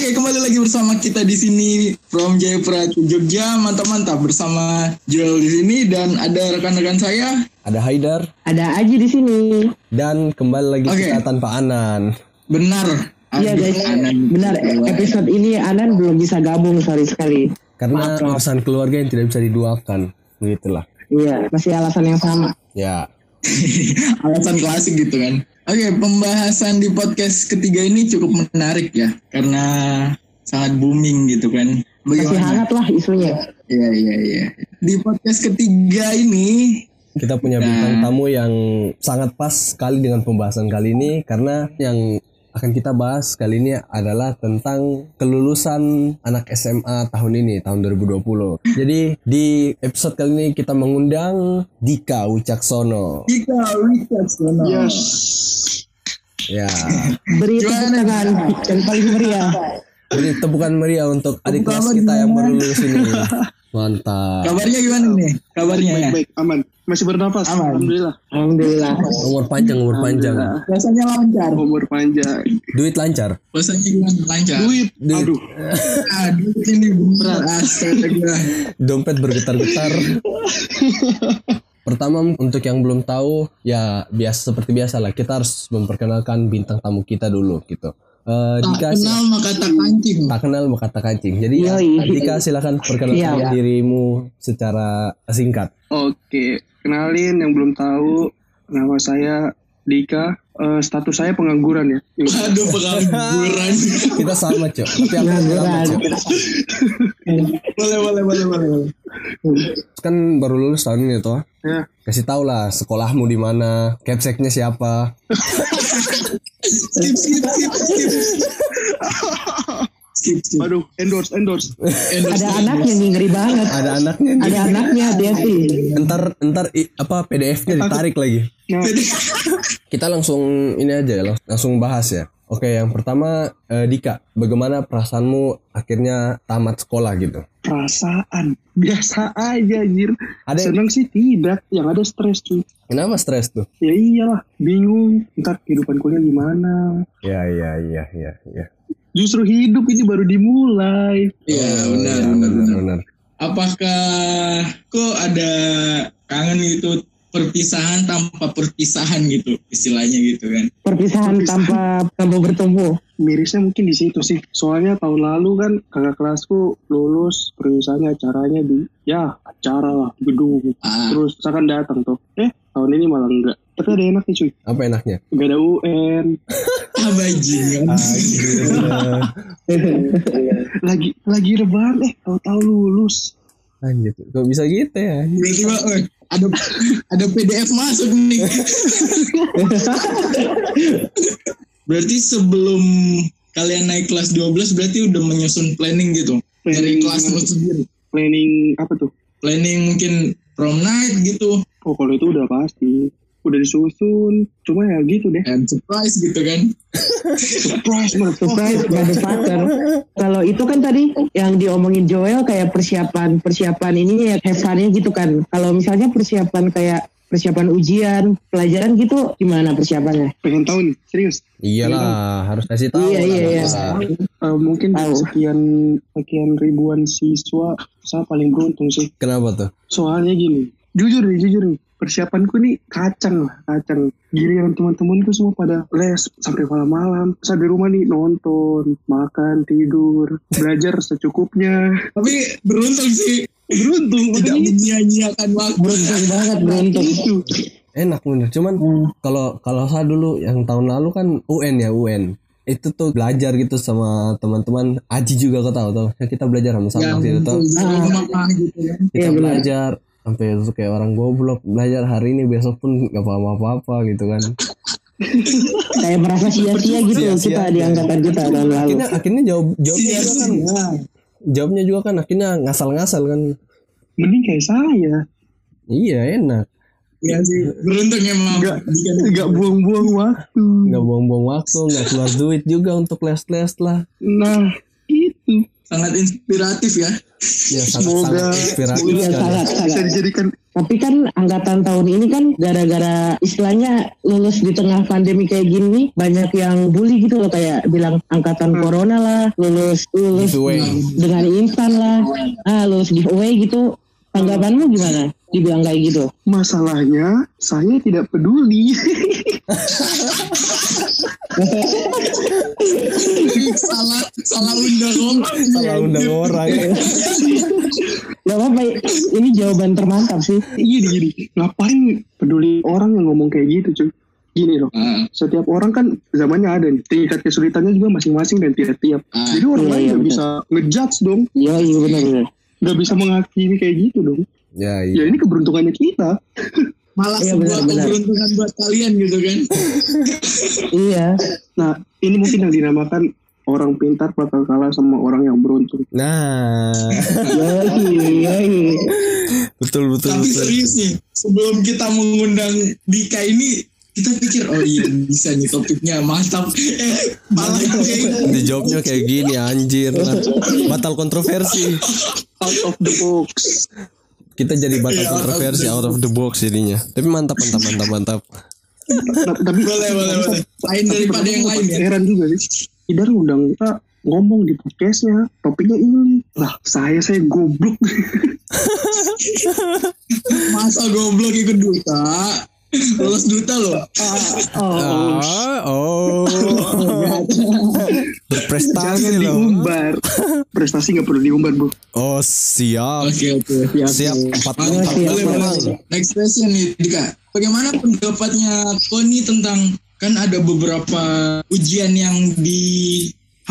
Oke, kembali lagi bersama kita di sini from Jayapura Jogja, mantap-mantap bersama Joel di sini dan ada rekan-rekan saya. Ada Haidar Ada Aji di sini. dan kembali lagi Oke. kita tanpa Anan. Benar. Iya guys, Anan. benar episode ini Anan belum bisa gabung sorry sekali. Karena urusan keluarga yang tidak bisa diduakan. Begitulah. Iya, masih alasan yang sama. Ya. Alasan klasik gitu kan. Oke, pembahasan di podcast ketiga ini cukup menarik ya, karena sangat booming gitu kan. Masih Bagaimana? hangat lah isunya. Iya, iya, iya. Di podcast ketiga ini Kita punya bintang tamu yang sangat pas sekali dengan pembahasan kali ini karena yang akan kita bahas kali ini adalah tentang kelulusan anak SMA tahun ini tahun 2020. Jadi di episode kali ini kita mengundang Dika Wicaksono. Dika Wicaksono. Yes. Ya. Beri tepuk tangan yang paling meriah. Jadi tepukan meriah untuk adik kelas kita yang baru lulus ini. Mantap. Kabarnya gimana nih? Kabarnya ya? Baik, aman. Masih bernapas. Aman. Alhamdulillah. Alhamdulillah. Umur panjang, umur panjang. Rasanya lancar. Umur panjang. Duit lancar. Rasanya gimana? Lancar. Duit. Duit. Aduh. Aduh, ini berat. Astaga. Dompet bergetar-getar. Pertama untuk yang belum tahu ya biasa seperti biasa lah kita harus memperkenalkan bintang tamu kita dulu gitu. Eh Tak Dika kenal maka tak kancing. tak kenal maka tak kancing. Jadi ya. Dika silakan perkenalkan Iya. dirimu secara singkat. Oke. Kenalin yang belum tahu. Nama saya Dika. Eh, status saya pengangguran ya. Aduh, pengangguran. Kita sama cok. Tapi aku boleh, boleh, boleh, boleh. Kan baru lulus tahun ini toh. Ya. Kasih tau lah sekolahmu di mana, capseknya siapa. Skip, skip, skip, Aduh. Endorse, endorse. Ada anaknya nih ngeri banget. Ada anaknya nih. Ada anaknya dia sih. Ntar ntar i- apa PDF-nya ditarik lagi. Nah, Kita langsung ini aja lang- langsung bahas ya. Oke, yang pertama eh, Dika, bagaimana perasaanmu akhirnya tamat sekolah gitu? perasaan. Biasa aja, anjir. Ada Senang sih tidak. Yang ada stres cuy. kenapa stres tuh? Ya iyalah. Bingung. Ntar kehidupan kuliah gimana. Ya ya ya ya ya. Justru hidup ini baru dimulai. Iya, benar, Ya, benar, benar. benar. Apakah kok ada kangen gitu perpisahan tanpa perpisahan gitu istilahnya gitu kan? Perpisahan tanpa tanpa bertemu. Mirisnya mungkin di situ sih. Soalnya tahun lalu kan kakak kelasku lulus perusahaannya acaranya di ya acara lah gedung. Ah. Terus akan datang tuh. Eh tahun ini malah enggak. Tapi ada enaknya cuy. Apa enaknya? Enggak ada UN. Bajingan. Lagi lagi rebahan eh tahu-tahu lulus. Anjir, kok bisa gitu ya? Tiba-tiba eh, ada ada PDF masuk nih. Berarti sebelum kalian naik kelas 12 berarti udah menyusun planning gitu dari Planning. kelasmu sendiri. Planning apa tuh? Planning mungkin prom night gitu Oh kalau itu udah pasti. Udah disusun. Cuma ya gitu deh. and surprise gitu kan. Surprise Surprise motherfucker. Kalau itu kan tadi yang diomongin Joel kayak persiapan persiapan ini ya have gitu kan. Kalau misalnya persiapan kayak persiapan ujian, pelajaran gitu gimana persiapannya? Pengen tahu nih. Serius. Iyalah, harus kasih tahu. Iya, lah, iya, iya. Eh, mungkin Tahu. sekian sekian ribuan siswa saya paling beruntung sih. Kenapa tuh? Soalnya gini, jujur nih, jujur nih, persiapanku nih kacang lah, kacang. Giliran teman-teman tuh semua pada les sampai malam-malam. Saya di rumah nih nonton, makan, tidur, belajar secukupnya. Tapi beruntung sih Beruntung, tidak menyia-nyiakan waktu. Beruntung banget, beruntung. itu. Enak bener. Cuman kalau kalau saya dulu yang tahun lalu kan UN ya UN. Itu tuh belajar gitu sama teman-teman. Aji juga kau tahu tuh. Kita belajar sama-sama Yang waktu itu tuh. rumah gitu kan. Kita Iya, belajar sampai itu kayak orang goblok belajar hari ini besok pun gak paham apa-apa gitu kan. Kayak merasa sia-sia gitu Sia-sia. kita di angkatan kita tahun lalu. Akhirnya akhirnya jawab jawabnya juga kan jawabnya juga kan akhirnya ngasal-ngasal kan. Mending kayak saya. Iya enak. Iya sih, beruntung emang. Enggak buang-buang waktu. Nggak buang-buang waktu, nggak keluar duit juga untuk les-les lah. Nah, itu. Sangat inspiratif ya. Ya, sangat, Semoga- sangat inspiratif Iya sekali. sangat bisa sangat. dijadikan Tapi kan angkatan tahun ini kan gara-gara istilahnya lulus di tengah pandemi kayak gini banyak yang bully gitu loh kayak bilang angkatan corona lah, lulus lulus Giveaway. dengan instan lah, ah lulus giveaway gitu. Tanggapanmu gimana? Dibilang kayak gitu. masalahnya saya tidak peduli salah salah undang om. Salah undang orang. Gak apa-apa, ini jawaban termantap sih. gini gini ngapain peduli orang yang ngomong kayak gitu cuy gini loh Ah, setiap orang kan zamannya ada nih tingkat kesulitannya juga masing-masing dan tiap-tiap Ah. jadi orang Iya, lain iya, betul. bisa ngejudge dong Iya, iya benar-benar. Nggak bisa menghakimi kayak gitu dong Ya, ya iya. ini keberuntungannya kita malah Iya, sebuah keberuntungan buat kalian gitu kan. Iya. nah ini mungkin yang dinamakan orang pintar bakal kalah sama orang yang beruntung Nah, betul betul Tapi betul. serius nih, sebelum kita mengundang Dika ini, kita pikir oh iya bisa nih topiknya mantap. Eh, malah Dijawabnya kayak gini anjir lah. Batal kontroversi. out of the box Kita jadi batal Iya, kontroversi out of the box jadinya. Tapi mantap mantap mantap mantap. Tapi boleh boleh boleh. Lain daripada yang lain ya. heran juga sih Idar ngundang kita ngomong di podcastnya topiknya ini lah saya saya goblok Masa goblok ikut duta? Lulus duta loh. Oh, Ah, oh. Berprestasi jangan loh. diumbar prestasi nggak perlu diumbar bu Oh, siap. Oke oke siap. Siap empat boleh. orang. Next question nih Dika. Bagaimana pendapatnya Koni tentang kan ada beberapa ujian yang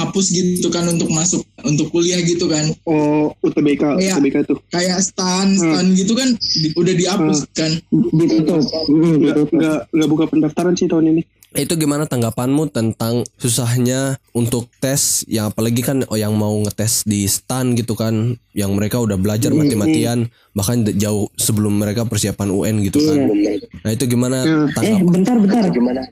dihapus gitu kan untuk masuk untuk kuliah gitu kan. oh UTBK Iya. UTBK tuh Kayak stan stan gitu kan di- udah dihapus kan. Hmm, nggak ditutup. nggak nggak buka pendaftaran sih tahun ini Itu gimana tanggapanmu tentang susahnya untuk tes yang apalagi kan oh, yang mau ngetes di stan gitu kan yang mereka udah belajar mati-matian bahkan jauh sebelum mereka persiapan UN gitu kan. Nah, itu gimana Eh, tanggapan? bentar, bentar.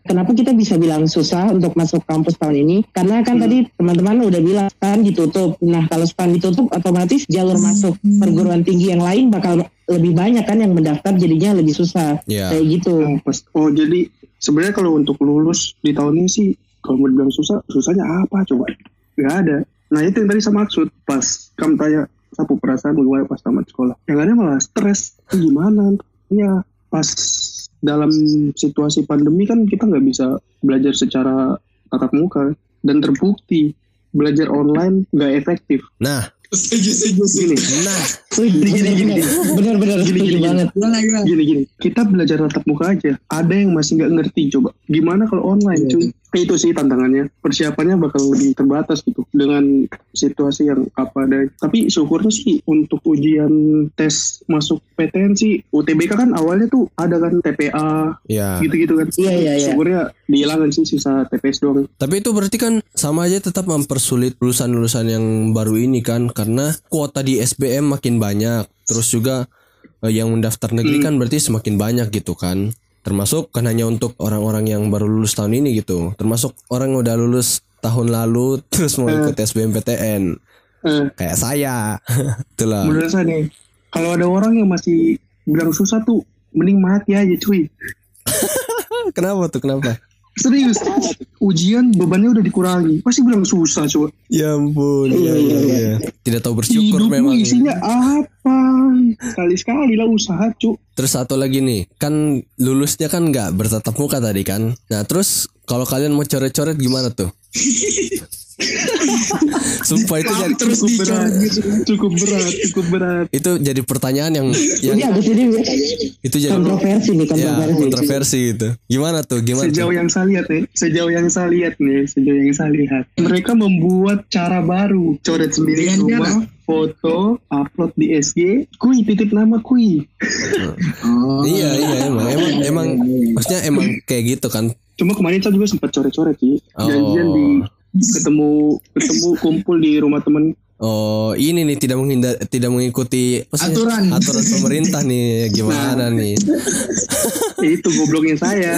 Kenapa kita bisa bilang susah untuk masuk kampus tahun ini? Karena kan tadi teman-teman udah bilang kan ditutup. Nah, kalau stan ditutup, otomatis jalur masuk perguruan tinggi yang lain bakal lebih banyak kan yang mendaftar, jadinya lebih susah. Ya. Kayak gitu. oh, oh jadi sebenarnya kalau untuk lulus di tahun ini sih kalau mau dibilang susah susahnya apa coba? Nggak ada. Nah itu yang tadi sama maksud. Pas kamu tanya sapu perasaan gue pas tamat sekolah? Yang ada malah stres. Gimana? Ya pas dalam situasi pandemi kan kita nggak bisa belajar secara tatap muka dan terbukti. Belajar online nggak efektif. Nah, Setuju setuju gini nah, Gini, gini, gini, Bener-bener Gini, setuju gini, gini. banget. Gini gini. Kita belajar tatap muka aja. Ada yang masih nggak ngerti coba. Gimana kalau online Iya, cuy itu sih tantangannya persiapannya bakal lebih terbatas gitu dengan situasi yang apa ada tapi syukurnya sih untuk ujian tes masuk PTN sih UTBK kan awalnya tuh ada kan TPA ya. gitu-gitu kan Iya, iya, iya. syukurnya dihilangin sih sisa TPS doang Tapi itu berarti kan sama aja tetap mempersulit lulusan-lulusan yang baru ini kan karena kuota di SBM makin banyak. Terus juga eh, yang mendaftar negeri kan berarti semakin banyak gitu kan. Termasuk kan hanya untuk orang-orang yang baru lulus tahun ini gitu. Termasuk orang yang udah lulus tahun lalu terus mau ikut SBMPTN eh, kayak saya. Itulah. menurut saya nih kalau ada orang yang masih bilang susah tuh mending mati aja cuy Kenapa tuh? Kenapa? Serius ujian bebannya udah dikurangi pasti bilang susah coba Ya ampun. Iya iya iya. Tidak tahu bersyukur hidupmu memang. isinya apa sekali-sekali lah usaha cu Terus satu lagi nih, kan lulusnya kan nggak bertatap muka tadi kan. Nah terus kalau kalian mau coret-coret gimana tuh? Sumpah itu jadi terus cukup berat gitu. cukup berat cukup berat itu jadi pertanyaan yang yang ini itu jadi kontroversi nih, ya kontroversi. kontroversi gitu. Gimana tuh? Gimana? sejauh Tuh? yang saya lihat nih sejauh yang saya lihat nih sejauh yang saya lihat mereka membuat cara baru coret sendiri rumah foto upload di SG kui titip nama kui Oh. Iya iya emang emang emang maksudnya emang kayak gitu kan. cuma kemarin saya juga sempat coret-coret sih Oh. janjian di ketemu ketemu kumpul di rumah temen Oh ini nih tidak menghindar tidak mengikuti? Aturan. aturan pemerintah nih gimana nih? itu gobloknya saya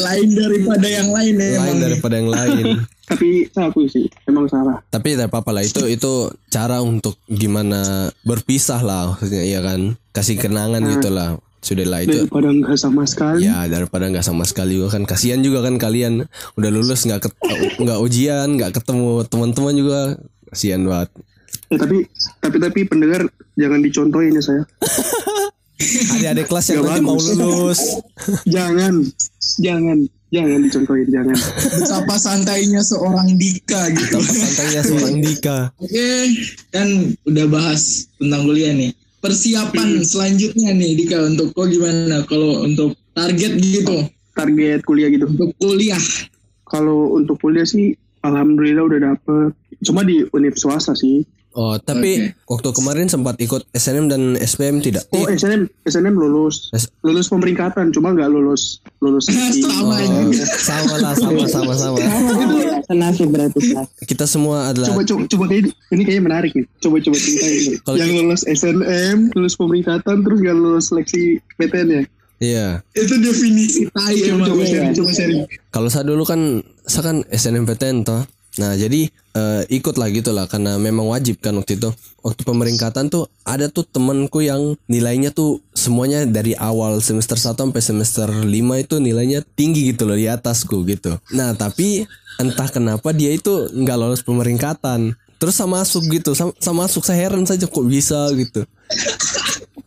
Lain daripada yang lain ya Lain emang. daripada yang lain. tapi saya akui sih emang salah Tapi tidak apa-apa lah itu itu cara untuk gimana berpisah lah maksudnya iya kan kasih kenangan gitu lah sudah lah itu. Daripada nggak sama sekali. Ya daripada nggak sama sekali juga kan. Kasihan juga kan kalian. Udah lulus nggak nggak ujian nggak ketemu teman-teman juga. Kasihan banget. Eh, tapi tapi tapi pendengar jangan dicontohin ya saya. Adik-adik kelas yang nanti mau lulus. Jangan. Jangan. Jangan dicontohin jangan. Betapa santainya seorang Dika gitu. Betapa santainya seorang Dika. Oke, kan udah bahas tentang kuliah nih. Persiapan selanjutnya nih Dika untuk kok gimana? Kalau untuk target gitu. Target kuliah gitu. Untuk kuliah. kalau untuk kuliah sih alhamdulillah udah dapet. Cuma di univ swasta sih oh tapi waktu kemarin sempat ikut SNM dan SPM tidak? Oh Eh, SNM SNM lulus. S- lulus pemeringkatan cuma nggak lulus lulus seleksi. Sama oh, sama lah sama sama. sama senasib berarti kita semua adalah coba coba coba kayak ini kayaknya menarik nih. Coba coba ceritain yang lulus SNM lulus pemeringkatan terus nggak lulus seleksi PTN ya? Iya. Itu definisi tai coba emang. coba iya. sharing coba sharing. Kalau saya dulu kan saya kan SNMPTN toh. Nah, jadi ikut lah gitu lah karena memang wajib kan waktu itu. Waktu pemeringkatan tuh ada tuh temanku yang nilainya tuh semuanya dari awal semester 1 sampai semester 5 itu nilainya tinggi gitu loh di atasku gitu. Nah, tapi entah kenapa dia itu nggak lolos pemeringkatan. Terus sama masuk gitu, sama, sama masuk saya heran saja kok bisa gitu.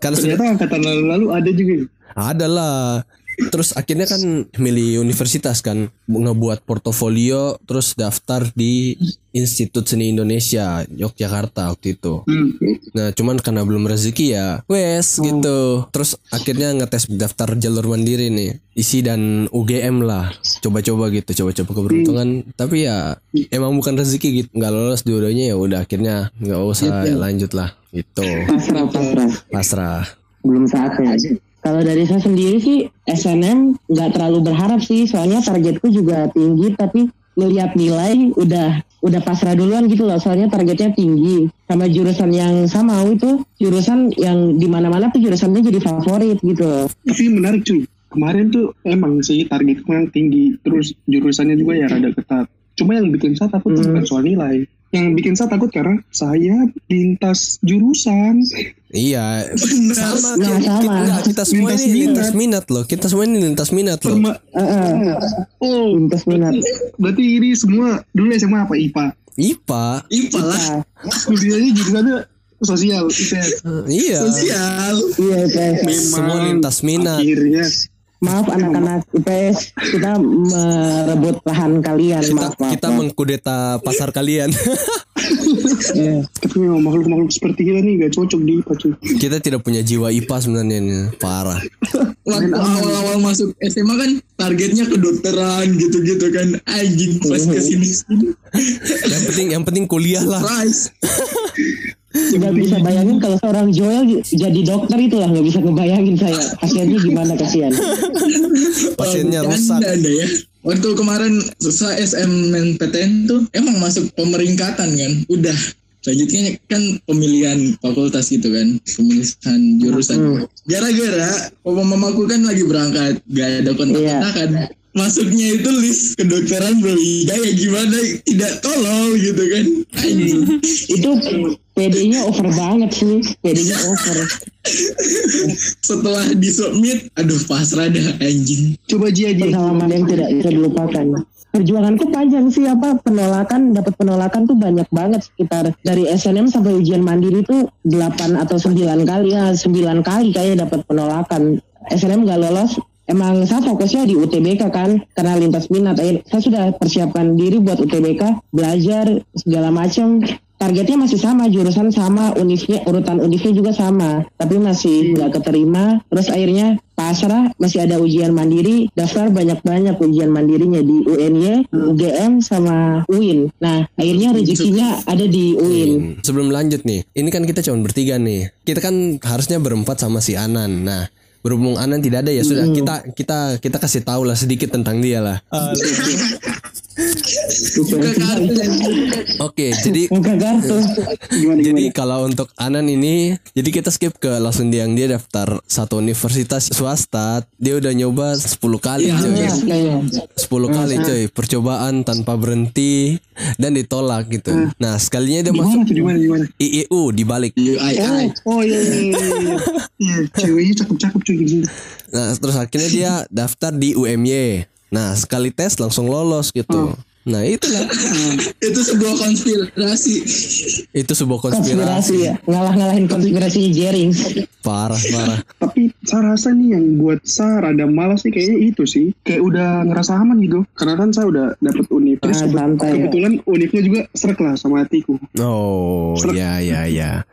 Karena sudah ternyata angkatan lalu-lalu ada juga ada lah. Terus akhirnya kan milih universitas kan ngebuat portofolio terus daftar di Institut Seni Indonesia Yogyakarta waktu itu. hmm. Nah cuman karena belum rezeki ya wes gitu. Terus akhirnya ngetes daftar jalur mandiri nih isi dan UGM lah. Coba-coba gitu coba-coba keberuntungan. Tapi ya emang bukan rezeki gitu nggak lolos dua-duanya ya udah akhirnya nggak usah lanjut lah gitu. pasrah pasrah Pasrah. belum saatnya kalau dari saya sendiri sih SNM nggak terlalu berharap sih. Soalnya targetku juga tinggi tapi ngelihat nilai udah udah pasrah duluan gitu loh. Soalnya targetnya tinggi. Sama jurusan yang sama itu jurusan yang di mana-mana tuh jurusannya jadi favorit gitu loh. Tapi menarik cuy. Kemarin tuh emang sih target emang tinggi. Terus jurusannya juga ya rada ketat. Cuma yang bikin saya takut bukan soal nilai. Yang bikin saya takut karena saya lintas jurusan Iya, sama, Nah, ki- sama. Enggak, kita semua Lintas ini minat. lintas minat loh. Kita semua ini lintas minat loh. Perma- Heeh. oh lintas minat berarti ini semua dulu SMA apa IPA IPA. IPA lah, kuliahnya jurusannya sosial IPS Eh, iya. sosial. iya IPS memang Semua lintas minat. akhirnya maaf anak-anak IPS kita merebut lahan kalian Kita maaf maaf, kita maaf. mengkudeta pasar kalian. Iya. tapi memang makhluk-makhluk seperti kita nih gak cocok di IPA cuy kita tidak punya jiwa IPA sebenarnya ini. Parah. Waktu awal-awal masuk SMA kan targetnya kedokteran gitu-gitu kan. Anjing pas ke sini sini. Yang penting yang penting kuliah lah. Nggak bisa bayangin kalau seorang Joel jadi dokter itu lah nggak bisa ngebayangin saya pasiennya gimana kasihan. Pasiennya Oh, rusak. ya. Waktu kemarin susah SMNPTN tuh emang masuk pemeringkatan kan. Udah. Selanjutnya kan pemilihan fakultas gitu kan. Pemilihan jurusan. Gara-gara papa mamaku kan lagi berangkat. Gak ada kontak-kontakan. Masuknya itu list kedokteran berhidayah gimana tidak tolong gitu kan. Itu PD-nya over banget sih, PD-nya over. Setelah disubmit, aduh pasrah dah anjing. coba Ji Ji Pengalaman yang tidak bisa dilupakan. Perjuanganku panjang sih apa penolakan dapat penolakan tuh banyak banget sekitar dari SNM sampai ujian mandiri tuh 8 atau 9 kali ya 9 kali kayaknya dapat penolakan SNM gak lolos Emang saya fokusnya di UTBK kan karena lintas minat. Saya sudah persiapkan diri buat UTBK, belajar segala macam. Targetnya masih sama, jurusan sama, univnya urutan univnya juga sama, tapi masih nggak keterima. Terus akhirnya pasrah, masih ada ujian mandiri, daftar banyak-banyak ujian mandirinya di UNY, UGM sama UIN. Nah, akhirnya rezekinya ada di UIN. Sebelum lanjut nih, ini kan kita cuma bertiga nih. Kita kan harusnya berempat sama si Anan. Nah, berhubung Anan tidak ada ya sudah kita kita kita kasih tahu lah sedikit tentang dia lah. Buka kartu. Oke, jadi. Gimana Jadi gimana? kalau untuk Anan ini, jadi kita skip ke langsung dia yang dia daftar satu universitas swasta, dia udah nyoba 10 kali Iya, coy. Iya, kayaknya. 10 kali coy, percobaan tanpa berhenti dan ditolak gitu. Nah, sekalinya dia masuk tuh gimana gimana? IEU dibalik. UI. Oh, oh iya iya iya. iya. Iya, ceweknya cakep-cakep di. Nah, terus akhirnya dia daftar di UMY. Nah, sekali tes langsung lolos gitu. Nah, itulah. Itu sebuah konspirasi. Itu sebuah Konspirasi konspirasi. ya. Ngalah-ngalahin konspirasi Jering. Parah, parah. Tapi saya rasa nih yang buat saya rada malas sih kayaknya itu sih. Kayak udah ngerasa aman gitu. Karena kan saya udah dapet univ. Terus Ah, santai ya. kebetulan univnya juga serak lah sama hatiku. Oh, ya ya ya.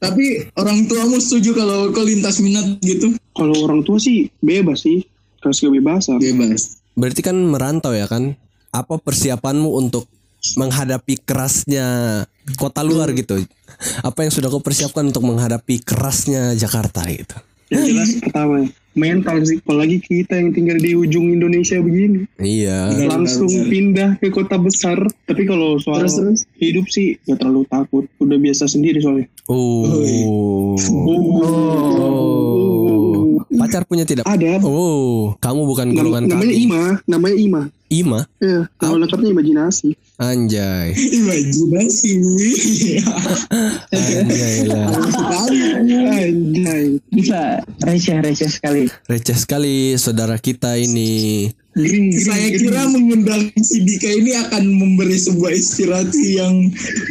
Tapi orang tuamu setuju kalau kau lintas minat gitu? Kalau orang tua sih bebas sih. Kasih kebebasan. Bebas. Berarti kan merantau ya kan? Apa persiapanmu untuk menghadapi kerasnya kota luar gitu? Apa yang sudah kau persiapkan untuk menghadapi kerasnya Jakarta gitu? Yang jelas pertama mental sih. Apalagi kita yang tinggal di ujung Indonesia begini. Iya. langsung pindah ke kota besar. Tapi kalau soal Terus, terus? hidup sih gak terlalu takut. Udah biasa sendiri soalnya. Oh. Oh. Pacar punya tidak? Ada. Oh, kamu bukan Nam- golongan namanya kami. Ima, namanya Ima. Ima? Ya, nama lengkapnya imajinasi. Anjay. Imajinasi. Anjay lah. Anjay. Bisa receh-receh sekali. Receh sekali saudara kita ini. Gering, gering, Saya gering. kira mengundang si Dika ini akan memberi sebuah inspirasi yang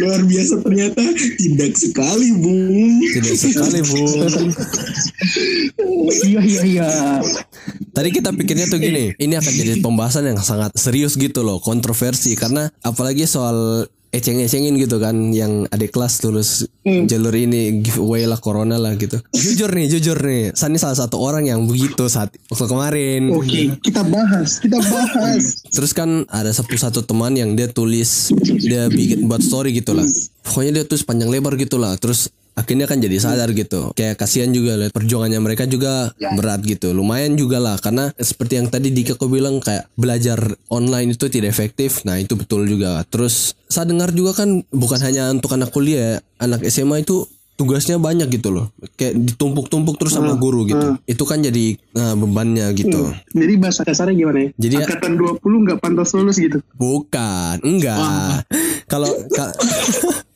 luar biasa ternyata tidak sekali Bung. Tidak sekali, Bu. Iya iya iya. Tadi kita pikirnya tuh gini, ini akan jadi pembahasan yang sangat serius gitu loh, kontroversi karena apalagi soal eceng-ecengin gitu kan yang adik kelas lulus jalur ini giveaway lah corona lah gitu. Jujur nih, jujur nih, Sani salah satu orang yang begitu saat waktu kemarin. Oke, kita bahas, kita bahas. Terus kan ada satu satu teman yang dia tulis dia bikin buat story gitu lah. Pokoknya dia tulis panjang lebar gitu lah. Terus akhirnya kan jadi sadar gitu. Kayak kasihan juga lihat perjuangannya mereka juga berat gitu. Lumayan juga lah karena seperti yang tadi Dika kau bilang kayak belajar online itu tidak efektif. Nah, itu betul juga. Terus saya dengar juga kan bukan hanya untuk anak kuliah, ya. anak SMA itu tugasnya banyak gitu loh. Kayak ditumpuk-tumpuk terus sama guru gitu. Itu kan jadi nah, bebannya gitu. Jadi bahasa kasarnya gimana ya? Jadi ya- Angkatan 20 nggak pantas lulus gitu. Bukan, enggak. Kalau ka-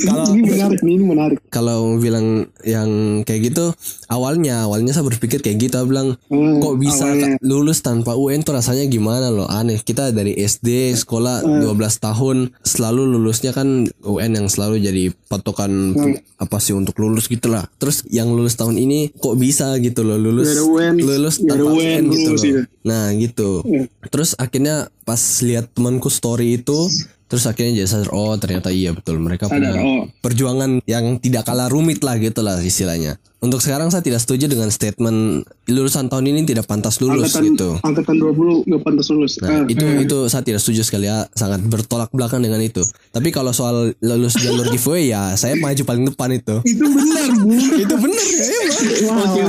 kalau ini menarik ini menarik. kalau bilang yang kayak gitu awalnya awalnya saya berpikir kayak gitu saya bilang Hmm, kok bisa awalnya. lulus tanpa UN tuh rasanya gimana loh aneh kita dari SD sekolah Hmm. 12 tahun selalu lulusnya kan UN yang selalu jadi patokan Hmm. apa sih untuk lulus gitu lah terus yang lulus tahun ini kok bisa gitu loh lulus UN, lulus tanpa UN UN gitu lulus loh gitu. nah gitu Hmm. terus akhirnya pas lihat temanku story itu terus akhirnya jadi sadar oh ternyata iya betul mereka Sadar, punya oh. perjuangan yang tidak kalah rumit lah gitu lah istilahnya. Untuk sekarang saya tidak setuju dengan statement lulusan tahun ini tidak pantas lulus Angkatan, gitu. angkatan 20 nggak pantas lulus. Nah, Ah, itu itu saya tidak setuju sekali ya, sangat bertolak belakang dengan itu. Tapi kalau soal lulus jalur giveaway ya saya maju paling depan itu. Itu benar Bung. itu benar ya emang. Oke.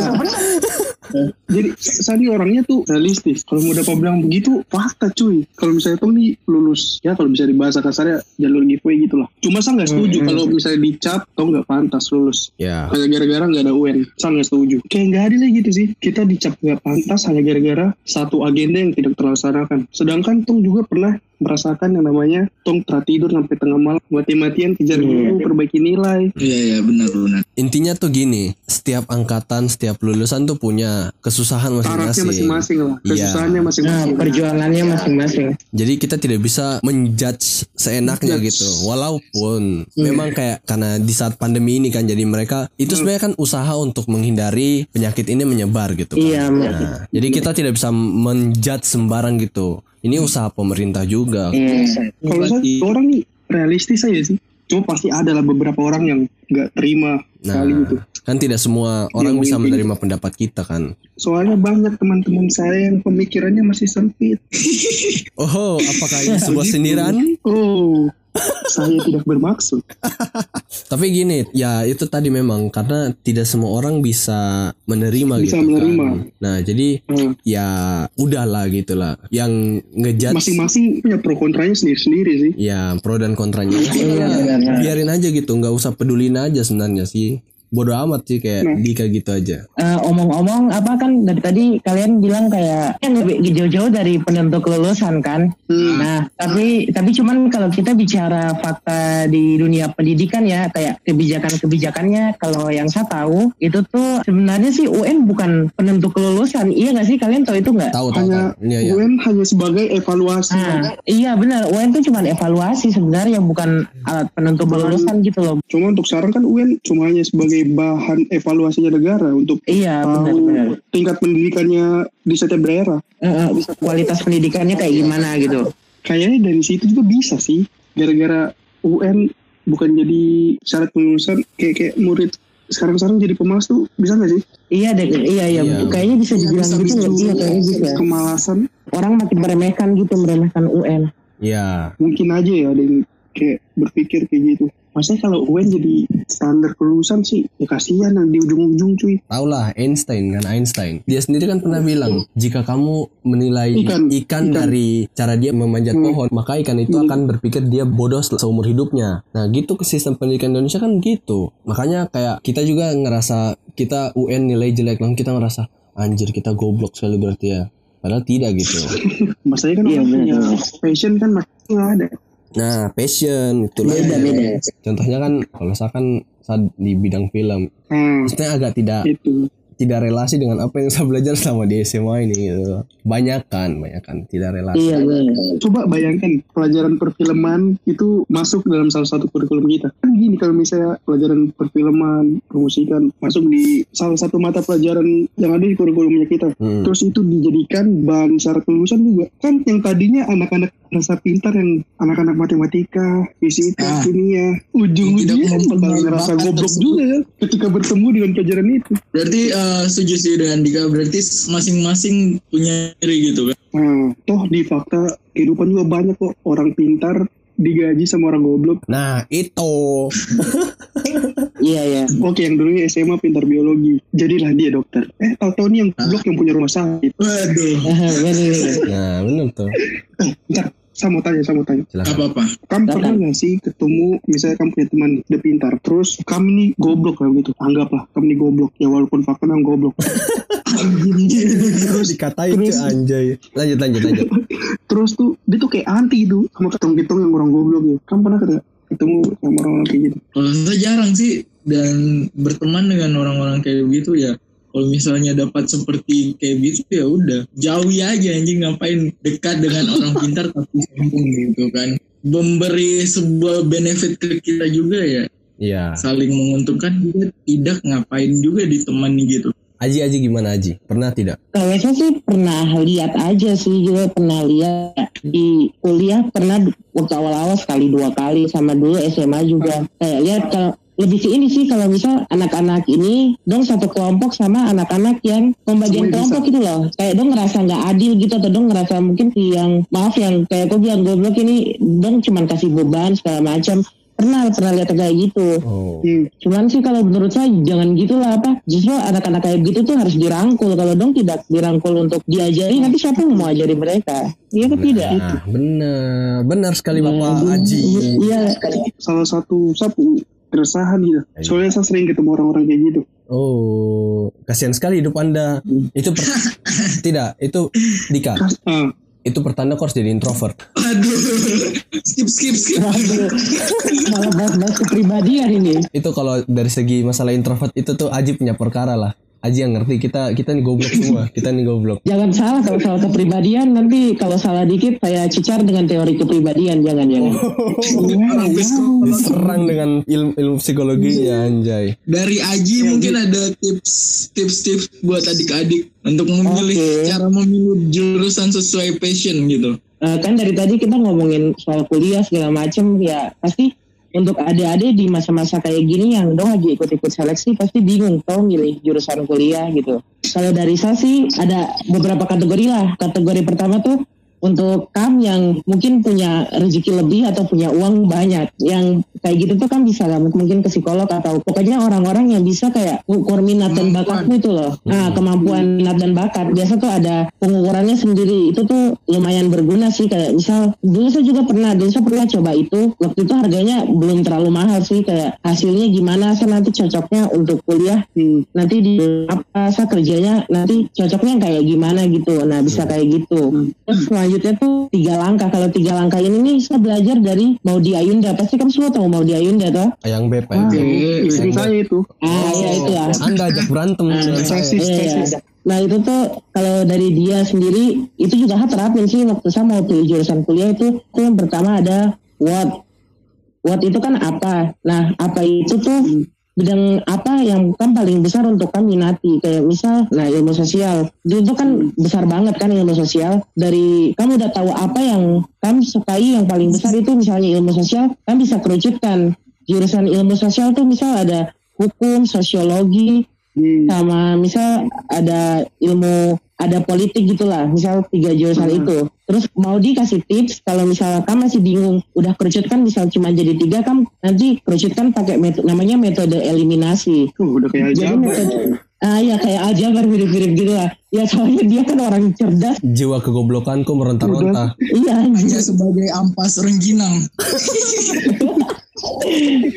Jadi saya ini orangnya tuh realistis. Kalau mau dapat bilang begitu, fakta cuy. Kalau misalnya tuh nih lulus, ya kalau bisa dibahas kasarnya jalur giveaway gitu lah. Cuma saya nggak setuju kalau misalnya dicap atau nggak pantas lulus. Ya. Hanya gara-gara nggak ada UN. Saya nggak setuju. Kayak nggak adil lah gitu sih. Kita dicap nggak pantas hanya gara-gara satu agenda yang tidak terlaksanakan. Sedangkan Tung juga pernah merasakan yang namanya Tung tertidur sampai tengah malam mati-matian kejar guru perbaiki nilai. Iya iya benar benar. Intinya tuh gini, setiap angkatan, setiap lulusan tuh punya kesusahan masing-masing. masing-masing lah. Iya. Kesusahannya Nah, masing-masing. perjuangannya masing-masing. Jadi kita tidak bisa menjudge seenaknya gitu. Walaupun memang kayak karena di saat pandemi ini kan jadi mereka itu sebenarnya kan usaha untuk menghindari penyakit ini menyebar gitu kan. Iya, Nah, jadi kita tidak bisa menjudge sembarang gitu. Ini usaha pemerintah juga. Iya. Kalau saya orang nih realistis aja sih. Cuma pasti ada lah beberapa orang yang nggak terima sekali Nah, gitu. kan tidak semua orang Yang bisa mungkin- menerima pendapat kita kan. Soalnya banyak teman-teman saya yang pemikirannya masih sempit. Oh, apakah ini sebuah sindiran? Oh, Saya tidak bermaksud. Tapi gini, ya itu tadi memang karena tidak semua orang bisa menerima Bisa gitu menerima. kan. Nah, jadi Hmm. ya udahlah gitulah. Yang ngejudge Masing-masing punya pro kontranya sendiri-sendiri sih. ya pro dan kontranya. Biarin aja gitu, nggak usah pedulin aja sebenarnya sih. Bodoh amat sih kayak Nah. Dika gitu aja. Eh, omong-omong apa kan dari tadi kalian bilang kayak kan nggak jauh-jauh dari penentu kelulusan kan Hmm. nah tapi tapi cuman kalau kita bicara fakta di dunia pendidikan ya kayak kebijakan-kebijakannya kalau yang saya tahu itu tuh sebenarnya sih UN bukan penentu kelulusan iya nggak sih kalian tahu itu nggak Tahu tahu Hanya tahu. Iya, iya. UN hanya sebagai evaluasi. Nah, iya benar UN tuh cuman evaluasi sebenarnya bukan alat penentu kelulusan gitu loh Cuma untuk sekarang kan UN cuma hanya sebagai bahan evaluasinya negara untuk iya tahu benar-benar tingkat pendidikannya di setiap daerah. Eh, eh, kualitas pendidikannya kayak gimana gitu Kayaknya dari situ juga bisa sih. Gara-gara UN bukan jadi syarat kelulusan kayak kayak murid sekarang-sekarang jadi pemalas tuh bisa nggak sih? Iya deh, iya iya, Iya. kayaknya bisa dibilang bisa, gitu bisa. nggak? Iya kayaknya bisa. Kemalasan Orang makin meremehkan gitu, meremehkan UN. Iya. mungkin aja ya ada yang kayak berpikir kayak gitu. Maksudnya kalau UN jadi standar kelulusan sih ya kasihan yang di ujung-ujung cuy. Tahu lah Einstein kan Einstein. Dia sendiri kan pernah bilang jika kamu menilai Ikan. ikan, Ikan. dari cara dia memanjat Hmm. pohon, maka ikan itu Hmm. akan berpikir dia bodoh se- seumur hidupnya. Nah, gitu ke sistem pendidikan Indonesia kan gitu. Makanya kayak kita juga ngerasa kita UN nilai jelek, langsung kita ngerasa anjir kita goblok sekali berarti ya. Padahal tidak gitu. Masalahnya kan Iya, orang punya passion kan masih ada. Nah, passion itulah. Beda beda. Contohnya kan kalau saya kan saya di bidang film, Nah, maksudnya agak tidak itu. Tidak relasi dengan apa yang saya belajar selama di SMA ini gitu. Banyak kan, banyak kan tidak relasi. Iya benar. Coba bayangkan pelajaran perfilman itu masuk dalam salah satu kurikulum kita. Kan gini kalau misalnya pelajaran perfilman, permusikan masuk di salah satu mata pelajaran yang ada di kurikulumnya kita. Hmm. Terus itu dijadikan bahan syarat kelulusan juga. Kan yang tadinya anak-anak rasa pintar yang anak-anak matematika, fisika, Ah. kimia, ujung-ujungnya kan bakal ngerasa goblok juga kan ketika bertemu dengan pelajaran itu. Berarti eh, setuju sih dengan Dika. Berarti masing-masing punya diri gitu kan. Nah, toh di fakta kehidupan juga banyak kok orang pintar digaji sama orang goblok. Nah, itu. Iya iya. Oke, yang dulunya SMA pintar biologi, jadilah dia dokter. Eh, tahu-tahu nih yang goblok yang punya rumah sakit. Waduh. Benar. Nah, benar tuh. Bentar, saya mau tanya, saya mau tanya. Silakan. Apa-apa. Kamu Silakan. pernah nggak sih ketemu, misalnya kamu punya teman, dia pintar, terus kamu nih goblok lah gitu. Anggaplah kamu nih goblok, ya walaupun fakta memang goblok. Terus dikatain Terus- anjay. Lanjut lanjut lanjut. terus tuh dia tuh kayak anti itu sama ketong-ketong yang orang goblok ya. Kamu pernah ketemu, ketemu sama orang-orang kayak gitu? Kalau saya jarang sih dan berteman dengan orang-orang kayak begitu ya. Kalau misalnya dapat seperti kayak gitu ya udah jauhi aja anjing ngapain dekat dengan orang pintar tapi sombong gitu kan. Memberi sebuah benefit ke kita juga ya Iya. saling menguntungkan juga tidak ngapain juga ditemani gitu. Aji Aji gimana Aji? Pernah tidak? Kalau saya sih pernah lihat aja sih juga pernah lihat di kuliah pernah waktu awal-awal sekali dua kali sama dulu SMA juga kayak lihat kalau lebih ke ini sih kalau misal anak-anak ini dong satu kelompok sama anak-anak yang pembagian Semuanya kelompok gitu loh kayak dong ngerasa nggak adil gitu atau dong ngerasa mungkin si yang maaf yang kayak aku bilang goblok ini dong cuman kasih beban segala macam pernah pernah lihat kayak gitu Oh. Hmm. Cuman sih kalau menurut saya jangan gitulah apa. Justru anak-anak kayak gitu tuh harus dirangkul. Kalau dong tidak dirangkul untuk diajari, nanti siapa yang mau ajari mereka? Iya atau tidak? Nah, benar. Benar sekali Bapak Nah, Aji. Iya. Salah satu sapu keresahan gitu. Soalnya saya sering ketemu orang-orang kayak gitu. Oh, kasihan sekali hidup Anda. Itu per- tidak, itu Dika. Kas- ah, Itu pertanda kau harus jadi introvert. Aduh, skip skip skip. Malah bahas-bahas kepribadian ini. Itu kalau dari segi masalah introvert itu tuh Aji punya perkara lah. Aji yang ngerti kita kita nih goblok semua. Kita nih goblok. Jangan salah kalau soal kepribadian nanti kalau salah dikit saya cicar dengan teori kepribadian jangan jangan. Diserang dengan ilmu, ilmu psikologinya anjay. Dari Aji mungkin ada tips tips-tips buat adik-adik untuk memilih Oke. cara memilih jurusan sesuai passion gitu. Eh, kan dari tadi kita ngomongin soal kuliah segala macem ya pasti untuk adik-adik di masa-masa kayak gini yang dong lagi ikut-ikut seleksi pasti bingung tau milih jurusan kuliah gitu. Kalau dari saya sih ada beberapa kategori lah. Kategori pertama tuh untuk kamu yang mungkin punya rezeki lebih atau punya uang banyak yang kayak gitu tuh kan bisa lah. Mungkin ke psikolog atau pokoknya orang-orang yang bisa kayak ukur minat dan bakatmu itu loh. Nah kemampuan minat dan bakat. Biasa tuh ada pengukurannya sendiri. Itu tuh lumayan berguna sih. Kayak misal dulu saya juga pernah dulu saya pernah coba itu. Waktu itu harganya belum terlalu mahal sih. Kayak hasilnya gimana saya nanti cocoknya untuk kuliah. Hmm. nanti di apa saya kerjanya nanti cocoknya kayak gimana gitu. Nah bisa kayak gitu. Terus selanjutnya tuh tiga langkah. Kalau tiga langkah ini nih saya belajar dari Maudi Ayunda. Pasti kan semua tahu Maudi Ayunda toh? Ayang Beb, Ah, Ayang Beb. istri saya itu. ah ya itu lah Anda ajak berantem. Tesis, Iya, iya. Nah itu tuh kalau dari dia sendiri itu juga terapin sih waktu saya mau pilih jurusan kuliah itu. Itu yang pertama ada what. What itu kan apa? Nah apa itu tuh bidang apa yang kan paling besar untuk kamu minati kayak misal nah ilmu sosial. Itu kan besar banget kan ilmu sosial. Dari kamu udah tahu apa yang kamu sukai yang paling besar itu misalnya ilmu sosial kan bisa kerucutkan. Jurusan ilmu sosial tuh misal ada hukum sosiologi Hmm. sama misal ada ilmu ada politik gitulah misal tiga jurusan itu. Terus mau dikasih tips kalau misal kamu masih bingung udah kerucutkan misal cuma jadi tiga kamu nanti kerucutkan pakai metode namanya metode eliminasi. Tuh, udah kayak jadi metode ah ya kayak aljabar mirip-mirip gitu lah ya soalnya dia kan orang cerdas. Jiwa kegoblokanku meronta-ronta. iya hanya sebagai ampas rengginang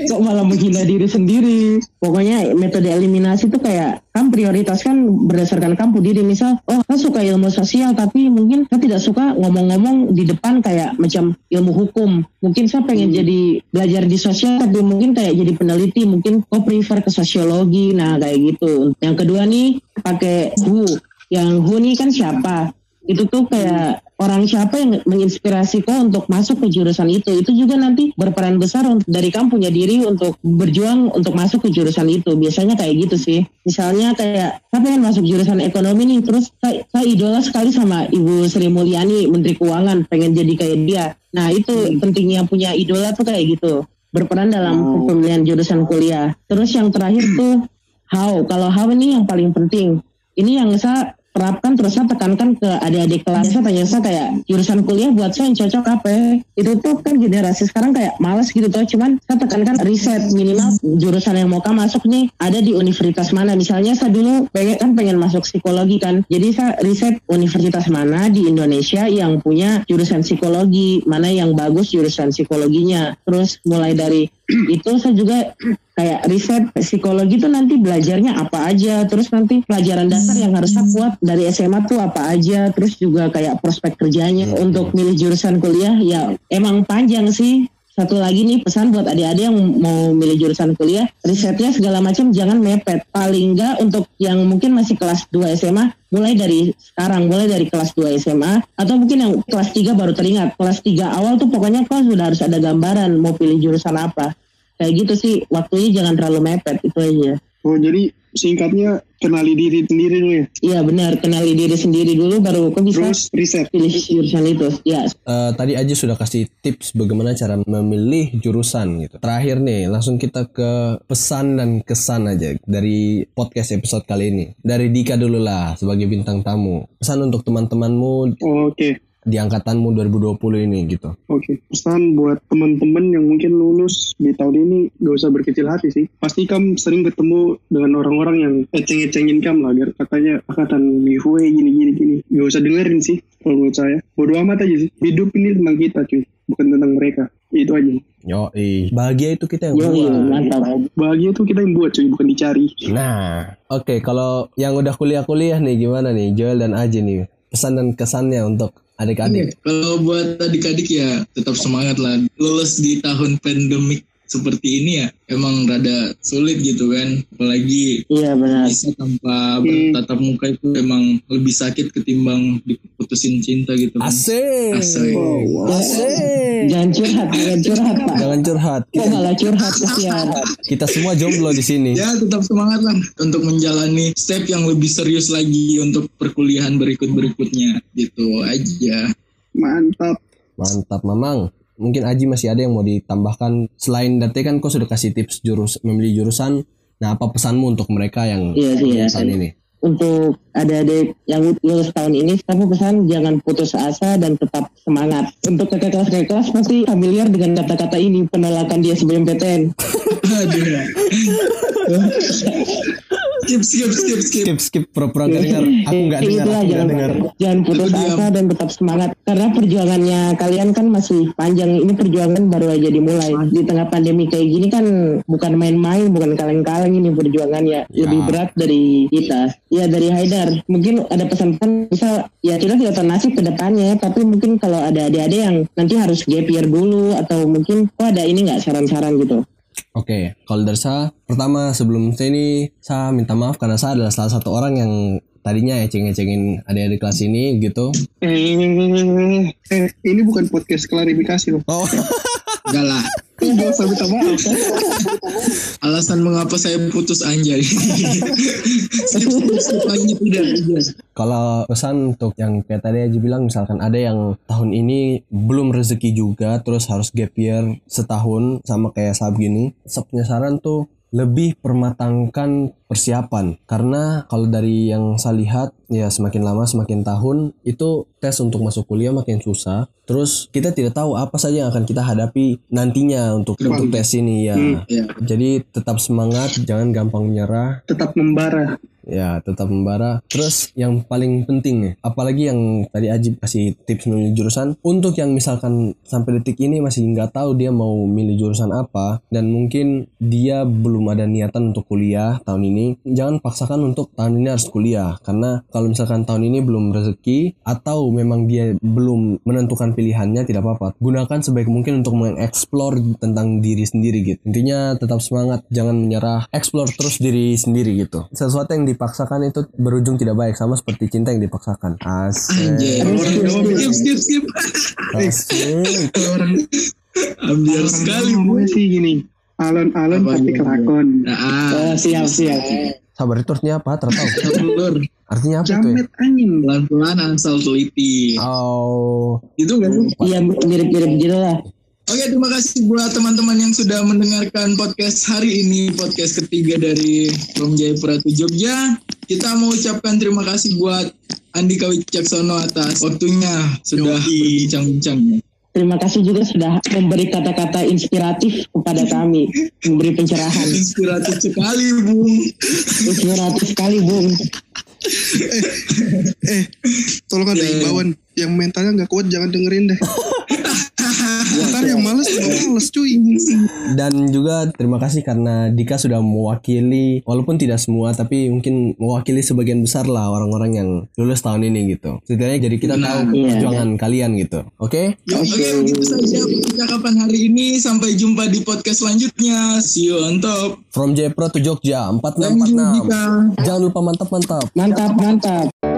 kok malah menghina diri sendiri? Pokoknya metode eliminasi itu kayak kan prioritaskan berdasarkan kamu diri. Misal oh kan suka ilmu sosial tapi mungkin saya tidak suka ngomong-ngomong di depan kayak macam ilmu hukum. Mungkin saya pengen jadi belajar di sosial tapi mungkin kayak jadi peneliti. Mungkin kok prefer ke sosiologi. Nah kayak gitu. Yang kedua nih pakai who. Yang who nih kan siapa? Itu tuh kayak orang siapa yang menginspirasi kau untuk masuk ke jurusan itu? Itu juga nanti berperan besar untuk dari kamu punya diri untuk berjuang untuk masuk ke jurusan itu. Biasanya kayak gitu sih. Misalnya kayak saya pengen masuk jurusan ekonomi nih? Terus saya, saya idola sekali sama Ibu Sri Mulyani Menteri Keuangan pengen jadi kayak dia. Nah itu pentingnya punya idola tuh kayak gitu. Berperan dalam pemilihan jurusan kuliah. Terus yang terakhir tuh how. Kalau how ini yang paling penting. Ini yang saya terapkan terus saya tekankan ke adik-adik kelas. Saya tanya saya kayak jurusan kuliah buat saya yang cocok apa ya? itu tuh kan generasi sekarang kayak malas gitu tuh cuman saya tekankan riset. Minimal jurusan yang mau kamu masuk nih ada di universitas mana. Misalnya saya dulu pengen kan pengen masuk psikologi kan. Jadi saya riset universitas mana di Indonesia yang punya jurusan psikologi mana yang bagus jurusan psikologinya. Terus mulai dari itu saya juga kayak riset psikologi itu nanti belajarnya apa aja. Terus nanti pelajaran dasar yang harus saya kuat dari SMA tuh apa aja. Terus juga kayak prospek kerjanya untuk milih jurusan kuliah ya emang panjang sih. Satu lagi nih pesan buat adik-adik yang mau milih jurusan kuliah risetnya segala macam jangan mepet. Paling enggak untuk yang mungkin masih kelas 2 SMA mulai dari sekarang mulai dari kelas 2 SMA atau mungkin yang kelas 3 baru teringat. Kelas 3 awal tuh pokoknya kau sudah harus ada gambaran mau pilih jurusan apa kayak gitu sih waktunya jangan terlalu mepet itu aja Oh jadi singkatnya kenali diri sendiri dulu ya. iya benar kenali diri sendiri dulu baru kau bisa Terus riset. pilih jurusan itu ya Eh, tadi aja sudah kasih tips bagaimana cara memilih jurusan gitu. Terakhir nih, langsung kita ke pesan dan kesan aja dari podcast episode kali ini. Dari Dika dulu lah sebagai bintang tamu. Pesan untuk teman-temanmu Oh, Oke. Di angkatanmu 2020 ini gitu. Oke, pesan buat teman-teman yang mungkin lulus di tahun ini gak usah berkecil hati sih. Pasti kamu sering ketemu dengan orang-orang yang eceng-ecengin kamu lah, biar katanya angkatan giveaway gini-gini gini. Gak usah dengerin sih, kalau menurut saya. Bodo amat aja sih. Hidup ini tentang kita cuy, bukan tentang mereka. Itu aja. Yo, bahagia itu kita yang yo buat. mantap Bahagia tuh kita yang buat cuy, bukan dicari. Nah, oke kalau yang udah kuliah-kuliah nih gimana nih Joel dan Aji nih pesan dan kesannya untuk adik-adik. Kalau buat adik-adik ya tetap semangat lah. Lulus di tahun pandemik seperti ini ya emang rada sulit gitu kan. Apalagi iya benar bisa tanpa bertatap muka itu emang lebih sakit ketimbang diputusin cinta gitu kan. Asik. Asik. Asik. jangan curhat jangan curhat pak Jangan curhat. kok malah curhat kesian Kita semua jomblo di sini. Ya tetap semangat lah untuk menjalani step yang lebih serius lagi untuk perkuliahan berikut-berikutnya gitu aja. Mantap. Mantap, Mamang. Mungkin Aji masih ada yang mau ditambahkan selain dari kan kau sudah kasih tips jurus memilih jurusan. Nah, apa pesanmu untuk mereka yang Iya iya saat sih. ini? untuk adik-adik yang lulus tahun ini, aku pesan jangan putus asa dan tetap semangat. Untuk kakak kelas kakak kelas pasti familiar dengan kata-kata ini penolakan di SBMPTN. Aduh. Skip skip skip skip. skip skip pura-pura nggak dengar. Aku nggak Ya, dengar aku nggak jangan, dengar. jangan putus asa dan tetap semangat. Karena perjuangannya kalian kan masih panjang. Ini perjuangan baru aja dimulai. Di tengah pandemi kayak gini kan bukan main-main bukan kaleng-kaleng. Ini perjuangannya Ya. lebih berat dari kita. Ya dari Haidar. Mungkin ada pesan-pesan bisa ya kita tidak tahu nasib ke depannya tapi mungkin kalau ada adik-adik yang nanti harus gap year dulu atau mungkin oh ada ini nggak? Saran-saran gitu Oke, kalau dari saya, pertama sebelum saya ini, saya minta maaf karena saya adalah salah satu orang yang tadinya eceng-ecengin adik-adik kelas ini gitu. Eh, eh, ini bukan podcast klarifikasi loh. Oh, Enggak lah. Gak usah minta maaf kan? Alasan mengapa saya putus anjay. skip skip skip kalau pesan untuk yang kayak tadi aja bilang, misalkan ada yang tahun ini belum rezeki juga, terus harus gap year setahun sama kayak saya begini, saya punya saran tuh lebih permatangkan persiapan. Karena kalau dari yang saya lihat ya semakin lama semakin tahun itu tes untuk masuk kuliah makin susah. Terus kita tidak tahu apa saja yang akan kita hadapi nantinya untuk untuk tes ini ya. Hmm, ya. jadi tetap semangat jangan gampang menyerah. Tetap membara. Ya tetap membara. Terus yang paling penting nih apalagi yang tadi Ajib kasih tips milih jurusan untuk yang misalkan sampai detik ini masih nggak tahu dia mau milih jurusan apa dan mungkin dia belum ada niatan untuk kuliah tahun ini jangan paksakan untuk tahun ini harus kuliah. Karena kalau misalkan tahun ini belum rezeki atau memang dia belum menentukan pilihannya tidak apa-apa. Gunakan sebaik mungkin untuk mengeksplor tentang diri sendiri gitu. Intinya tetap semangat jangan menyerah. Explore terus diri sendiri gitu. Sesuatu yang dipaksakan itu berujung tidak baik sama seperti cinta yang dipaksakan asik Orang skip skip skip. asik Orang Ambiar sekali bu. ngomongnya sih gini. Alon-alon tapi gimana? kelakon. Nah, Oh, siap siap sabar itu artinya apa Telur. artinya apa tuh ya? Jamet anjing. Pelan-pelan asal teliti. oh Itu kan? iya mirip-mirip gitu lah Oke, terima kasih buat teman-teman yang sudah mendengarkan podcast hari ini, podcast ketiga dari From Jayapura to Jogja. Kita mau ucapkan terima kasih buat Andika Wicaksono atas waktunya sudah berbincang-bincang. Terima kasih juga sudah memberi kata-kata inspiratif kepada kami, memberi pencerahan. Inspiratif sekali, Bung. Inspiratif sekali, Bung. Eh, tolong ada ya. imbauan. Yang mentalnya nggak kuat jangan dengerin deh. Ntar yang males juga males cuy. dan juga terima kasih karena Dika sudah mewakili walaupun tidak semua tapi mungkin mewakili sebagian besar lah orang-orang yang lulus tahun ini gitu setidaknya jadi kita tahu Iya. perjuangan kalian gitu oke Oke, begitu saja percakapan hari ini. Sampai jumpa di podcast selanjutnya. See you on top. From Jepro to Jogja Thank you, 4646 Dika. jangan lupa mantap-mantap Mantap, mantap.